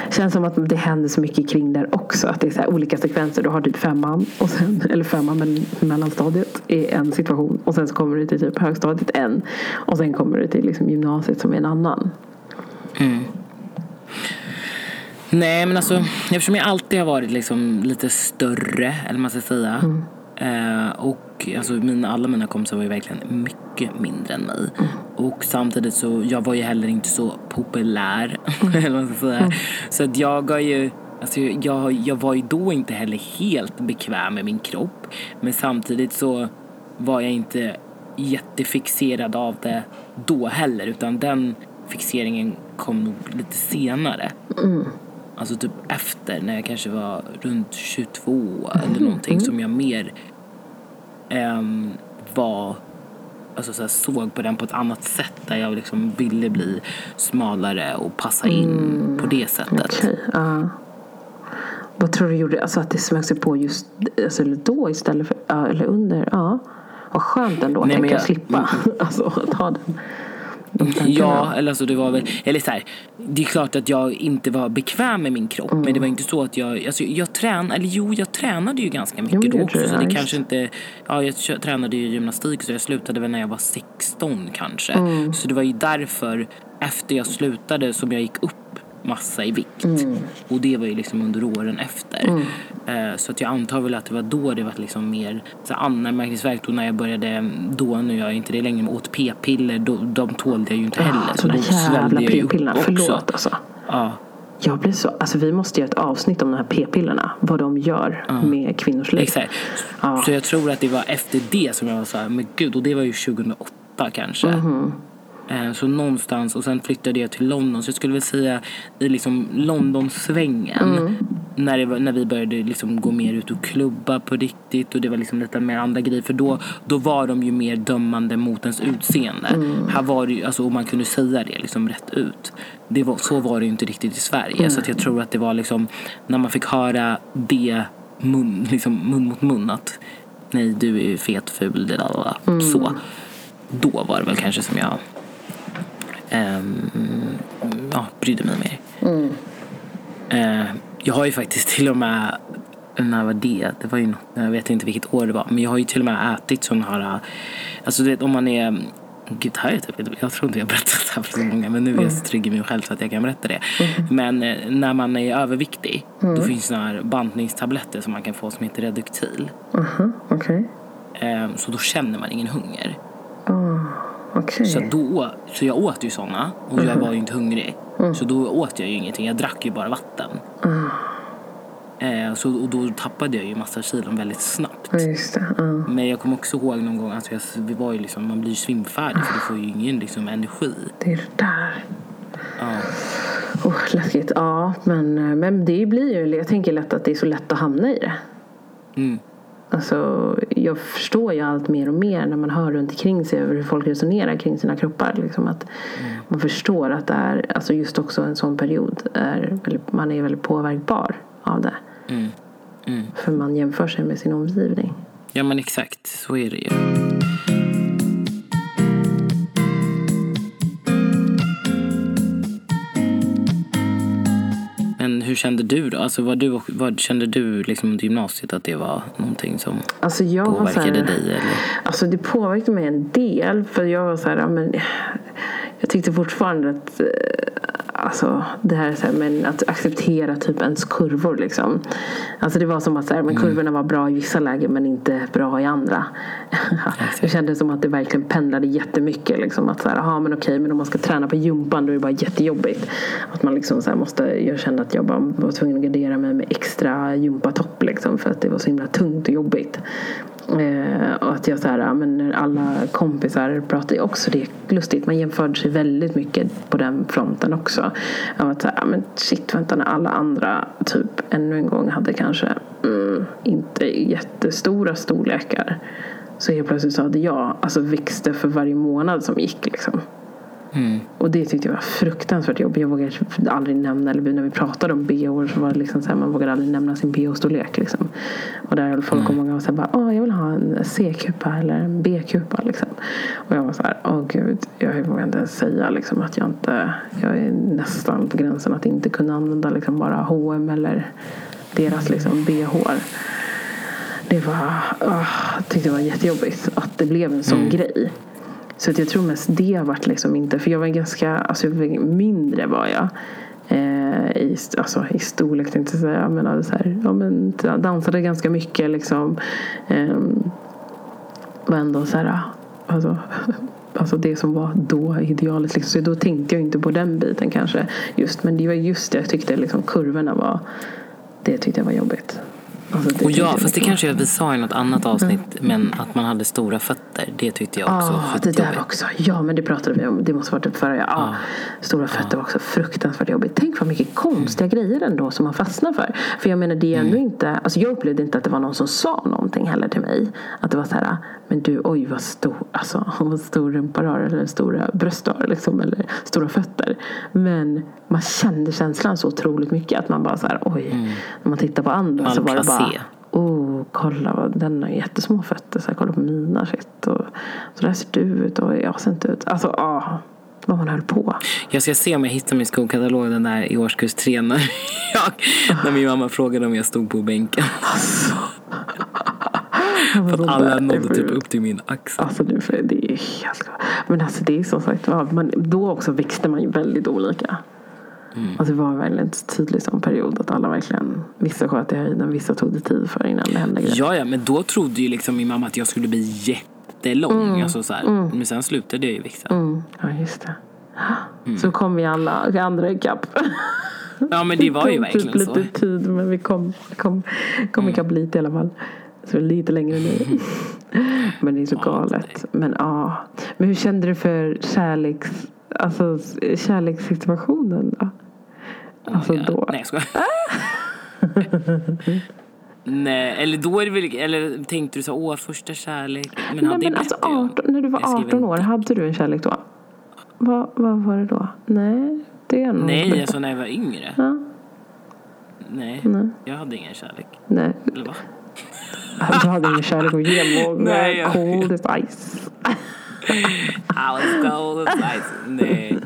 Det känns som att det händer så mycket kring där också. Att det är så olika sekvenser. Du har typ femman, och sen, eller femman men mellanstadiet är en situation. Och sen så kommer du till typ högstadiet en. Och sen kommer du till liksom gymnasiet som är en annan. Mm.
Nej men alltså eftersom jag alltid har varit liksom lite större, eller man ska säga. Mm. Eh, och alltså, mina, alla mina kompisar var ju verkligen mycket mindre än mig. Mm. Och samtidigt så, jag var ju heller inte så populär. eller vad man ska säga. Mm. Så att jag har ju Alltså jag, jag var ju då inte heller helt bekväm med min kropp. Men samtidigt så var jag inte jättefixerad av det då heller. Utan den fixeringen kom nog lite senare. Mm. alltså typ efter när jag kanske var runt 22 eller någonting som jag mer ehm, var alltså så här, såg på den på ett annat sätt där jag liksom ville bli smalare och passa in på det sättet.
Okej, ja. Vad tror du gjorde, alltså att det smög sig på just alltså då istället för, eller under, ja. Vad skönt ändå att
Nej, jag-
slippa, alltså att ha den. de.
Ja, eller alltså det var väl, eller så här, det är klart att jag inte var bekväm med min kropp men det var inte så att jag, alltså jag tränade, eller jo jag tränade ju ganska mycket
det
då också så det kanske inte, ja jag tränade ju gymnastik så jag slutade väl när jag var 16 kanske. Så det var ju därför efter jag slutade som jag gick upp massa i vikt. Och det var ju liksom under åren efter. Eh, så att jag antar väl att det var då det var liksom mer så anmärkningsvärt och när jag började, då nu gör jag inte det längre, men åt p-piller, då, de tålde jag ju inte heller.
Ja,
så
de jävla p-pillerna,
också.
förlåt alltså.
Ja.
Jag blir så, alltså vi måste göra ett avsnitt om de här p-pillerna, vad de gör med kvinnors liv.
Exakt.
Ja.
Så jag tror att det var efter det som jag var så här, men gud, och det var ju 2008 kanske. Eh, Så någonstans, och sen flyttade jag till London. Så jag skulle väl säga i liksom Londonsvängen.
Mm.
När, det var, när vi började liksom gå mer ut och klubba på riktigt. Och det var liksom lite mer andra grejer. För då, då var de ju mer dömande mot ens utseende.
Mm.
Här var det ju, alltså, och man kunde säga det liksom rätt ut. Det var, så var det ju inte riktigt i Sverige. Så att jag tror att det var liksom när man fick höra det mun, liksom mun mot mun. Att nej du är ju fet, ful, det där,
Mm.
så. Då var det väl kanske som jag ehm, ja, brydde mig mer. Eh, jag har ju faktiskt till och med, när var det? Det var ju något, jag vet inte vilket år det var. Men jag har ju till och med ätit sån här, alltså du vet om man är Gud, här är typ, jag tror inte jag berättat det här för så många men nu är jag så trygg i mig själv så att jag kan berätta det. Men eh, när man är överviktig då finns det här bantningstabletter som man kan få som heter Reduktil.
Aha, Okej.
Eh, så då känner man ingen hunger.
Okej.
Så, då, så jag åt ju såna och jag var ju inte hungrig. Så då åt jag ju ingenting. Jag drack ju bara vatten. Eh, så, och då tappade jag ju massa kilon väldigt snabbt.
Ja.
Men jag kommer också ihåg någon gång, alltså jag, vi var ju liksom, man blir ju svimfärdig för du får ju ingen liksom, energi.
Det är det där.
Ja.
Oh, läskigt. Ja, men, men det blir ju, jag tänker lätt att det är så lätt att hamna i det.
Mm.
Alltså, jag förstår ju allt mer och mer när man hör runt omkring sig över hur folk resonerar kring sina kroppar. Liksom att Man förstår att det är, alltså just också en sån period, är, väldigt- man är väldigt påverkbar av det.
Mm. Mm.
För man jämför sig med sin omgivning.
ja men exakt, så är det ju. Hur kände du då? Alltså vad, du, vad kände du liksom under gymnasiet att det var någonting som
Alltså
påverkade
här,
dig? Eller?
Alltså det påverkade mig en del. För jag var så här, ja, men, jag tyckte fortfarande att eh, alltså, det här, är så här men att acceptera typ ens kurvor. Liksom. Alltså det var som att så här, men kurvorna var bra i vissa lägen men inte bra i andra. det kändes som att det verkligen pendlade jättemycket. Liksom, att så här, aha, men okej, men om man ska träna på gympan då är det bara jättejobbigt. Att man liksom så här måste, jag kände att jag bara var tvungen att gardera mig med extra gympatopp liksom, för att det var så himla tungt och jobbigt. Eh, och att jag så här, men alla kompisar pratar ju också, det är lustigt, man jämförde sig väldigt mycket på den fronten också. Av att så här, men shit vänta när alla andra typ ännu en gång hade kanske mm, inte jättestora storlekar. Så helt plötsligt så hade jag alltså växte för varje månad som gick liksom.
Mm.
Och det tyckte jag var fruktansvärt jobbigt. Jag vågade aldrig nämna, eller när vi pratade om bh så var det liksom så här, man vågade aldrig nämna sin bh-storlek. Liksom. Och där höll folk och många var så här, bara, Åh, jag vill ha en C-kupa eller en B-kupa. Liksom. Och jag var så här, åh gud, jag vågar inte ens säga liksom, att jag inte, jag är nästan på gränsen att inte kunna använda liksom, bara H&M eller deras liksom, bh. Det var, åh, jag tyckte det var jättejobbigt att det blev en sån grej. Så att jag tror mest det har varit liksom inte, för jag var ganska, alltså jag var mindre var jag. Eh, i, alltså, I storlek tänkte jag säga. Men, alltså, så här, ja, men, dansade ganska mycket liksom. Eh, var ändå så här, alltså, alltså det som var då idealet. Liksom. Så då tänkte jag inte på den biten kanske. Just, men det var just det jag tyckte liksom, kurvorna var, det tyckte jag var jobbigt. Alltså,
Och ja, fast det kanske vi sa i något annat avsnitt, men att man hade stora fötter, det tyckte jag också
Ja,
var
Ah, det där också. Ja, men det pratade vi om. Det måste vara typ förra. Ja,
Ja.
Stora fötter var också fruktansvärt jobbigt. Tänk vad mycket konstiga grejer ändå som man fastnar för. För jag menar, det är ändå inte. Alltså jag upplevde inte att det var någon som sa någonting heller till mig. Att det var så här, men du, oj vad stor, alltså vad stor rumpa har eller stora bröst har liksom, eller stora fötter. Men man kände känslan så otroligt mycket att man bara så här, oj. När man tittar på andra så var det bara,
Malplacé.
Oh, kolla vad den har jättesmå fötter. Så här, kolla på mina shit. Och, så där ser du ut och jag ser inte ut. Alltså, ah, vad man höll på.
Jag ska se om jag hittar min skolkatalog den där i årskurs tre när, jag, när min mamma frågade om jag stod på bänken. För att alla nådde typ upp till min axel.
Alltså nu, för det är helt Men alltså det är som sagt man, Då också växte man ju väldigt olika.
Mm.
Alltså det var verkligen en tydlig sån period att alla verkligen Vissa sköt i höjden, vissa tog det tid för innan det hände grejer.
Ja, ja, men då trodde ju liksom min mamma att jag skulle bli jättelång. Alltså så här. Men sen slutade jag ju växa.
Mm, ja, just det. Så kom vi alla andra ikapp.
Ja, men det var ju
tog typ
verkligen så.
lite tid men vi kom, kom, kom ikapp lite i alla fall. Så lite längre nu. men det är så galet. Men ja. Men hur kände du för kärleks, alltså, kärlekssituationen då? Alltså då.
Nej, jag skojar. Nej, eller då är det väl, eller tänkte du så åh, första kärlek. Men
Nej,
hade
men alltså
berättat jag.
18, när du var
Jag skrev
18 år, hade du en kärlek då? Vad, vad var det då? Nej, det är nog
Nej, alltså när jag var yngre.
Ja,
Nej,
Nej.
jag hade ingen kärlek.
nej,
Eller va?
Du hade ingen kärlek att ge Måg.
Nej, jag-
Cold as ice.
I was cold as ice. Nej.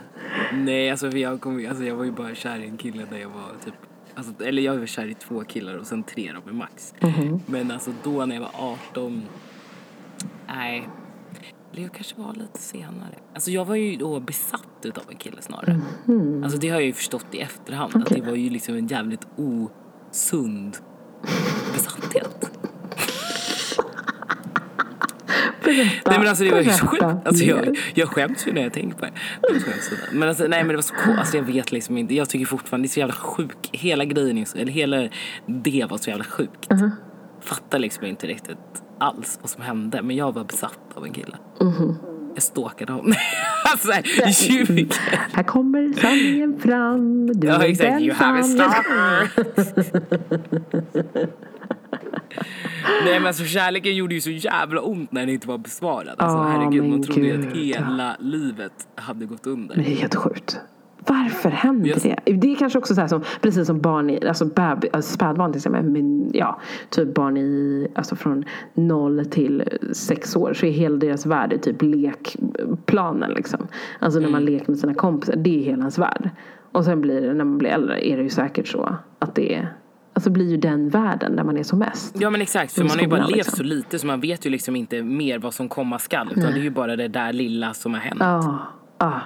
Nej, alltså, för jag, kom, alltså jag var ju bara kär i en kille när jag var typ Alltså, eller jag var kär i två killar och sen tre då med Max.
Mhm.
Men alltså då när jag var 18, nej. Eller jag kanske var lite senare. Alltså jag var ju då besatt utav en kille snarare. Alltså det har jag ju förstått i efterhand. Att
Mhm. Okej.
det var ju liksom en jävligt osund
Berätta.
Nej men alltså det var ju så sjukt. Alltså jag, jag skäms ju när jag tänker på det. Men alltså, nej men det var så coolt. Alltså jag vet liksom inte. Jag tycker fortfarande det är så jävla sjuk. Hela grejen, eller hela det var så jävla sjukt.
Uh-huh.
Fattar liksom inte riktigt alls vad som hände. Men jag var besatt av en kille.
Uh-huh.
Jag stalkade honom. alltså såhär, ljug.
Här kommer sanningen fram. Du
Ja
är
exakt, you have a stalker. Nej men alltså kärleken gjorde ju så jävla ont när den inte var besvarad. Alltså
Ja,
herregud, man trodde ju att hela livet hade gått under.
Det är helt sjukt. Varför händer
Yes.
det? Det är kanske också så här som, precis som barn i, alltså, bab, alltså spädbarn till exempel, men ja, typ barn i, alltså från noll till sex år så är hela deras värld typ lekplanen liksom. Alltså när man
Mm.
leker med sina kompisar, det är hela ens värld. Och sen blir det, när man blir äldre, är det ju säkert så att det är, alltså blir ju den världen där man är som mest.
Ja men exakt, för man har ju bara levt
liksom.
så lite så man vet ju liksom inte mer vad som komma skall. Utan det är ju bara det där lilla som har hänt.
Ja, ja.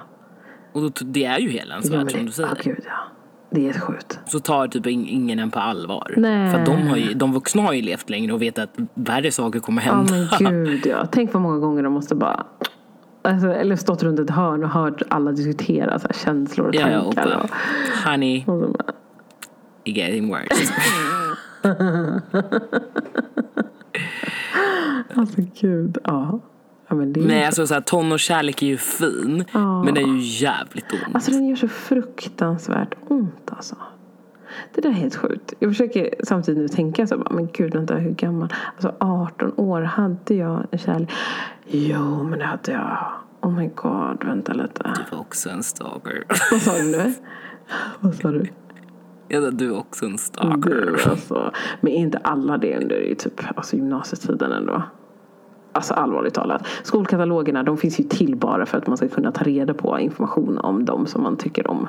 Och då, det är ju hela ens värld som du säger.
ja, gud ja. Det är sjukt.
Så tar typ in- ingen en på allvar.
Nej.
För de, har ju, de vuxna har ju levt längre och vet att värre saker kommer
Ja
hända.
men gud ja. Tänk vad många gånger de måste bara Alltså, eller stått runt ett hörn och hört alla diskutera så här, känslor och
Ja, ja, och
tankar. och,
honey,
och så bara,
getting worse.
alltså gud, ja. ja men det är
Nej alltså så här, tonårskärlek är ju fin.
Ja.
Men det är ju jävligt ont.
Alltså den gör så fruktansvärt ont alltså. Det där är helt sjukt. Jag försöker samtidigt nu tänka så men gud vänta hur gammal? Alltså 18 år, hade jag en kärlek? Jo men det hade jag. Oh my god, vänta lite.
Du var också en stalker.
Vad sa du nu? Vad sa du?
Ja, du är också en
Du
stalker.
alltså. Men är inte alla det under typ, alltså gymnasietiden ändå? Alltså allvarligt talat. Skolkatalogerna de finns ju till bara för att man ska kunna ta reda på information om dem som man tycker om.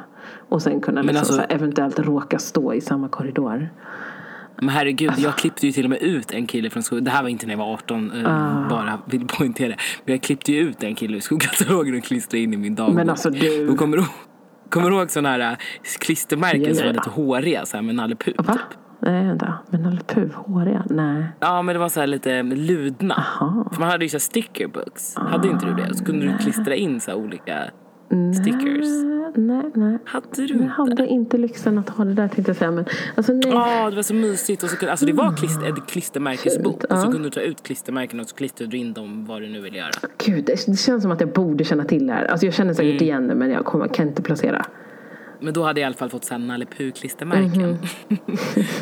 Och sen kunna liksom
alltså-
eventuellt råka stå i samma korridor.
Men herregud, jag klippte ju till och med ut en kille från skolan. Det här var inte när jag var 18, eh,
Ah.
bara vill poängtera. Men jag klippte ju ut en kille ur skolkatalogen och klistrade in i min dagbok.
Men alltså du.
Och kommer du kommer du ihåg sådana här eh, klistermärken
Ja,
som var lite håriga så här med Nalle Puh?
Va? Nej vänta. Men Nalle Puh, håriga? Nej.
Ja, men det var så här lite ludna.
Jaha.
För man hade ju så här stickerbooks. Hade inte du det? Så kunde du klistra in så här olika stickers?
Nej, nej.
Hade du
Jag
inte?
hade inte lyxen att ha det där tänkte jag säga. Men alltså nej.
Ja, det var så mysigt. Och så, alltså det var klister, ett klistermärkesbok. Och så
Ja.
kunde du ta ut klistermärken och så klistrade du in dem vad du nu vill göra.
Gud, det, känns som att jag borde känna till det här. Alltså jag känner säkert igen det men jag kommer, kan inte placera.
Men då hade jag i alla fall fått såhär Nalle Puh-klistermärken.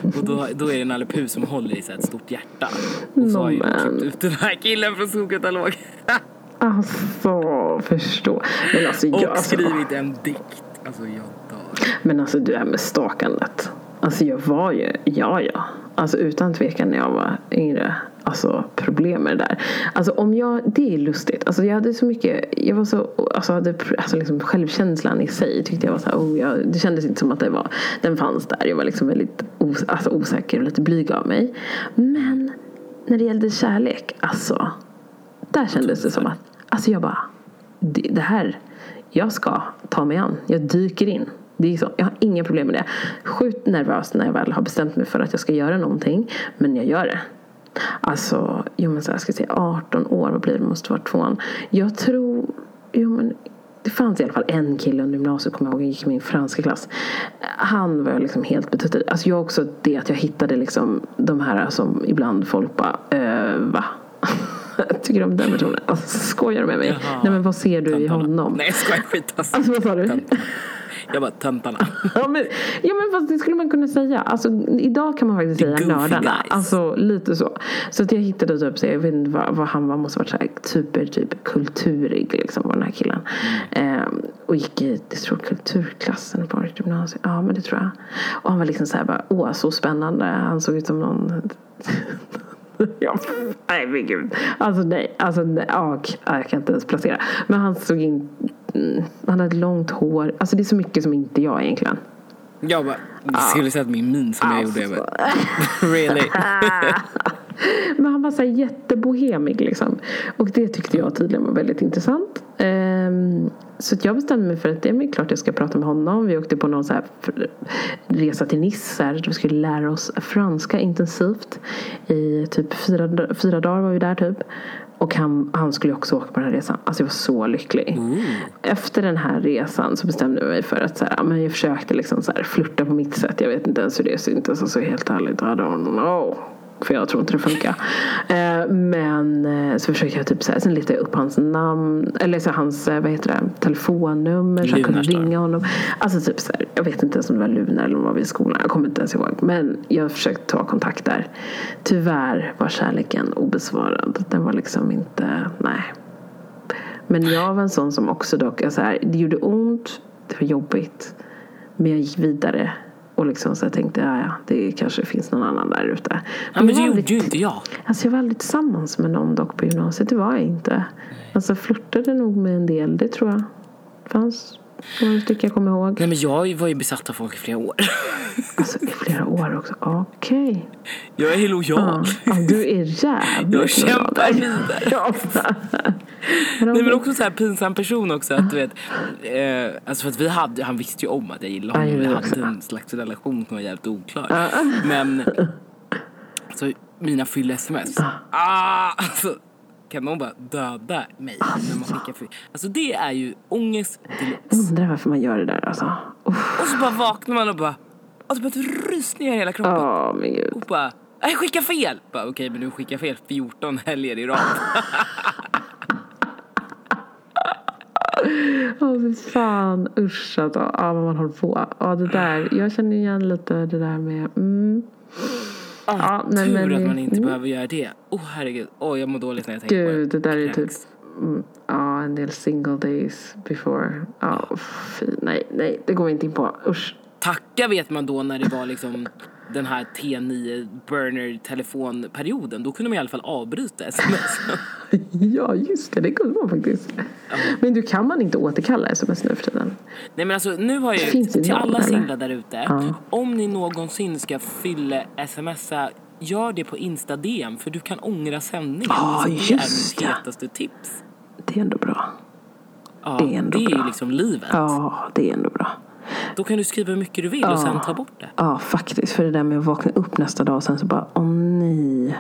och då, då är det Nalle Puh som håller i så ett stort hjärta. Och så har ju jag köpt ut den här killen från Skogkatalog.
Alltså, förstå. Men alltså, jag,
och skrivit en dikt. Alltså jag dör.
Men alltså det här med stakandet. Alltså jag var ju, ja ja. Alltså utan tvekan när jag var yngre. Alltså problem med det där. Alltså om jag, det är lustigt. Alltså jag hade så mycket, jag var så, alltså, hade, alltså liksom självkänslan i sig tyckte jag var så här, oh, jag, det kändes inte som att det var, den fanns där. Jag var liksom väldigt os, alltså, osäker och lite blyg av mig. Men när det gällde kärlek, alltså. Där kändes det som att, alltså jag bara, det, här, jag ska ta mig an. Jag dyker in. Det är så. Jag har inga problem med det. Sjukt nervös när jag väl har bestämt mig för att jag ska göra någonting. Men jag gör det. Alltså, jo men så här, jag ska säga 18 år, vad blir det? Måste vara tvåan. Jag tror, jo men det fanns i alla fall en kille under gymnasiet, kommer jag ihåg, jag gick i min franska klass. Han var jag liksom helt betuttad. Alltså jag också det att jag hittade liksom de här som ibland folk bara, äh, va? Tycker du om den personen? Alltså, skojar du med mig?
Jaha.
Nej men vad ser du i
Töntarna.
honom?
Nej jag skojar skit alltså.
Alltså vad sa du?
Jag bara töntarna.
Ja men, ja men fast det skulle man kunna säga. Alltså, idag kan man faktiskt
The
säga nördarna.
guys.
Alltså lite så. Så att jag hittade typ, så jag vet inte vad, vad han var, måste varit så här, super typ kulturig liksom var den här killen. Ehm, och gick i, jag tror kulturklassen på ett gymnasium. Ja men det tror jag. Och han var liksom så här bara, åh så spännande. Han såg ut som någon Ja, nej men gud. Alltså nej, alltså nej, ja, jag kan inte ens placera. Men han såg in, mm, han hade långt hår. Alltså det är så mycket som inte jag egentligen.
Jag bara, du skulle sett min min som jag gjorde. Jag bara, really?
Men han var så här jättebohemig liksom. Och det tyckte jag tydligen var väldigt intressant. Ehm, så jag bestämde mig för att det är klart jag ska prata med honom. Vi åkte på någon så här resa till Nice. Där vi skulle lära oss franska intensivt. I typ fyra, fyra dagar var vi där typ. Och han, han skulle också åka på den här resan. Alltså jag var så lycklig. Efter den här resan så bestämde jag mig för att så här, men jag försökte liksom så här flirta på mitt sätt. Jag vet inte ens hur det syntes. Alltså helt ärligt. I don't know. För jag tror inte det funkar. Eh, men eh, så försökte jag typ så här, sen letade jag upp hans namn. Eller så hans, eh, vad heter det, telefonnummer. Så jag kunde ringa honom. Alltså typ så här, jag vet inte ens om det var Lunar eller om det var vid skolan. Jag kommer inte ens ihåg. Men jag försökte ta kontakt där. Tyvärr var kärleken obesvarad. Den var liksom inte, nej. Men jag var en sån som också dock, alltså här, det gjorde ont, det var jobbigt. Men jag gick vidare. Och liksom så jag tänkte, ja, ja, det kanske finns någon annan där ute.
Ja, men det gjorde ju inte jag.
Alltså jag var aldrig tillsammans med någon dock på gymnasiet, det var jag inte. Alltså jag flörtade nog med en del, det tror jag. fanns några stycken jag kommer ihåg.
Nej men jag var ju besatt av folk i flera år.
Alltså i flera år också, okej.
Jag är lojal.
Ja, ja, du är jävligt
Jag kämpar vidare.
Ja.
Nej men också så här pinsam person också att du vet eh, Alltså för att vi hade, han visste ju om att jag gillade honom Vi
också.
hade en slags relation som var jävligt oklar Men Så mina fyll sms ah, alltså, Kan någon bara döda mig när man skickar fyll Alltså det är ju ångest deluxe
Undrar varför man gör det där alltså. Uff.
Och så bara vaknar man och bara Alltså bara ett rysningar i hela kroppen
Ja, men gud.
Och bara jag skickar fel! Bara, Okej men du skickar fel 14 helger i rad
Åh fy fan, usch alltså. Ja, vad man håller på. Ja, det där. Jag känner igen lite det där med... Mm.
Ah,
Ja, nej,
tur
men-
att man inte
mm.
behöver göra det. Åh oh, herregud, åh jag mår dåligt när jag tänker
Gud,
på
det där är typ... Mm, ja, en del single days before. Ja, fy, nej, nej, det går vi inte in på. Usch.
Tacka vet man då när det var liksom den här T9 burner telefonperioden. Då kunde man i alla fall avbryta sms.
Ja, just det. Det kunde man faktiskt. Men du, kan man inte återkalla sms nu för tiden?
Nej men alltså nu har jag ju, till alla singlar där ute.
Ja.
Om ni någonsin ska fylla smsa, gör det på Insta DM för du kan ångra sändningen.
Ja,
alltså, det är mitt hetaste tips.
Det är ändå bra.
Ja,
Det är ändå
det är ju
bra.
liksom livet.
Ja, det är ändå bra.
Då kan du skriva hur mycket du vill
Ja.
och sen ta bort det.
Ja, faktiskt. För det där med att vakna upp nästa dag och sen så bara, åh nej.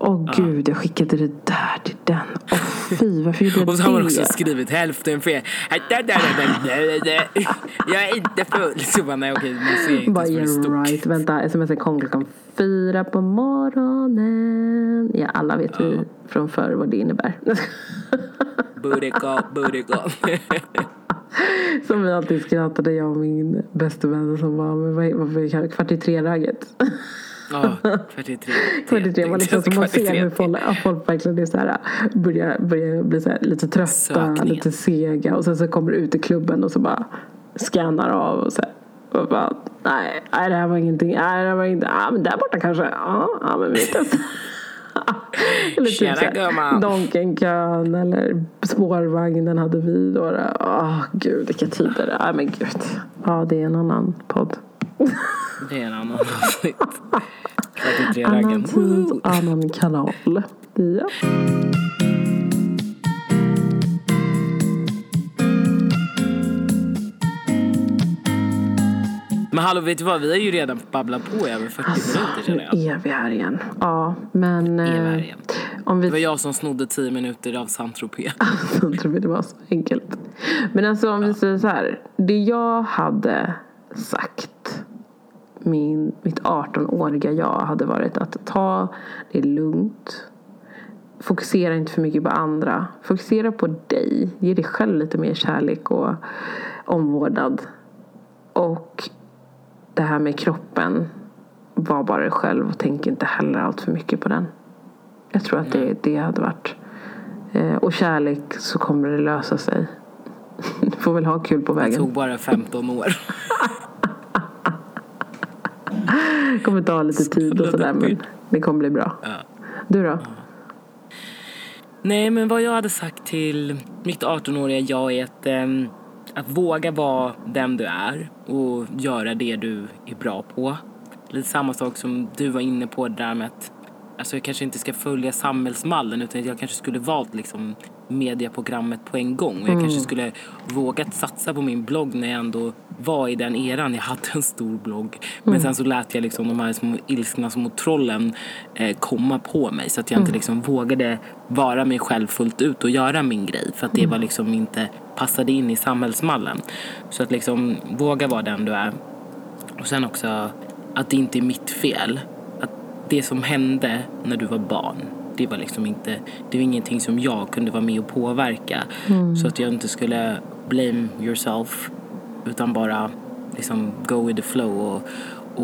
Åh gud, jag skickade det där till den. Åh fy, varför gjorde jag
Och så har man också
det?
skrivit hälften fel. Jag är inte full. Så bara, nej okej, man ser inte ens det
yeah
stod.
right. Vänta, smset kom klockan fyra på morgonen. Ja, alla vet vi från förr vad det innebär.
Booty call, booty call.
Som vi alltid skrattade, jag och min bästa vän som var med vad- vad kallar kvart i tre-läget.
Ja, kvart i tre.
Kvart i tre liksom man
i
ser hur folk, ja, folk verkligen är så här, börjar, börjar bli så här, lite trötta,
Sökningen.
lite sega och sen så kommer du ut i klubben och så bara scannar av och så här. Och bara, nej, nej, det här var ingenting. Nej, det här var inte. Ja, men där borta kanske. Ja, ja men vi testar. eller typ
Tjena, gumman.
Donkenkön eller spårvagnen hade vi då. Åh gud vilka tider. Ja men gud. Ja det är en annan podd.
Det är en annan avsnitt.
Annan tid, annan kanal. Ja.
Men hallå, vet du vad? Vi har ju redan babblat på i över 40
Alltså,
minuter
nu
känner jag.
är vi här igen. Ja, men...
Är vi
eh,
här igen.
Om
Det var
vi...
jag som snodde 10 minuter av Saint-Tropez.
Tror det var så enkelt. Men alltså om vi säger så här. Det jag hade sagt min, mitt 18-åriga jag hade varit att ta det lugnt. Fokusera inte för mycket på andra. Fokusera på dig. Ge dig själv lite mer kärlek och omvårdnad. Och det här med kroppen. Var bara dig själv och tänk inte heller allt för mycket på den. Jag tror att det, det hade varit Eh, och kärlek så kommer det lösa sig. Du får väl ha kul på
Det
vägen.
tog bara 15 år.
Det kommer ta lite tid och sådär men det kommer bli bra.
Ja.
Du då?
Nej, men vad jag hade sagt till mitt 18-åriga jag är att, ehm, att våga vara den du är och göra det du är bra på. Lite samma sak som du var inne på där med att alltså jag kanske inte ska följa samhällsmallen utan jag kanske skulle valt liksom mediaprogrammet på en gång. Och jag kanske skulle vågat satsa på min blogg när jag ändå var i den eran. Jag hade en stor blogg. Men sen så lät jag liksom de här små ilskna små trollen eh, komma på mig så att jag inte liksom vågade vara mig själv fullt ut och göra min grej för att det var liksom inte passade in i samhällsmallen. Så att liksom våga vara den du är. Och sen också att det inte är mitt fel. Att det som hände när du var barn, det var liksom inte, det var ingenting som jag kunde vara med och påverka. Så att jag inte skulle blame yourself utan bara liksom go with the flow och,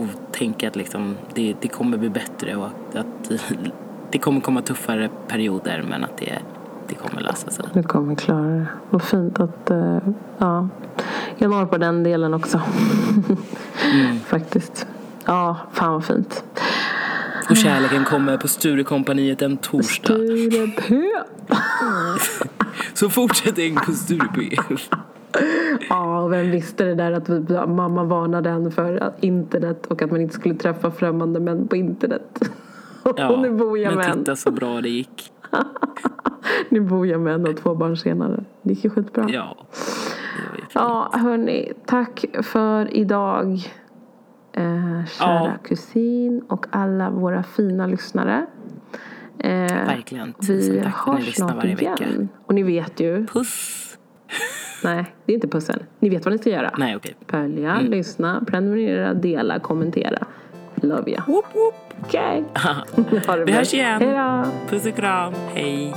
och tänka att liksom det, det kommer bli bättre och att, att det kommer komma tuffare perioder men att det, det kommer lösa sig.
Du kommer klara det. Vad fint att... eh, ja. Jag når på den delen också. Faktiskt. Ja, fan vad fint.
Och kärleken kommer på Sturecompagniet en torsdag.
Sturepö.
Så fortsätt in på Stureby.
Ja, och vem visste det där att vi, mamma varnade en för internet och att man inte skulle träffa främmande män på internet. och nu bor jag
men
en.
titta så bra det gick.
Nu bor jag med en och två barn senare. Det gick ju skitbra.
Ja.
Ja, hörni. Tack för idag. Eh, kära
Ja.
kusin och alla våra fina lyssnare. Eh,
Verkligen.
Vi
tack
hörs snart
varje
igen.
vecka.
Och ni vet ju.
Puss.
Nej, det är inte pussen. Ni vet vad ni ska göra.
Nej, okej.
Följa,
Mm.
lyssna, prenumerera, dela, kommentera. Love ya.
Whoop, whoop.
Okej. Det
Vi hörs igen.
Hej då.
Puss och kram. Hej.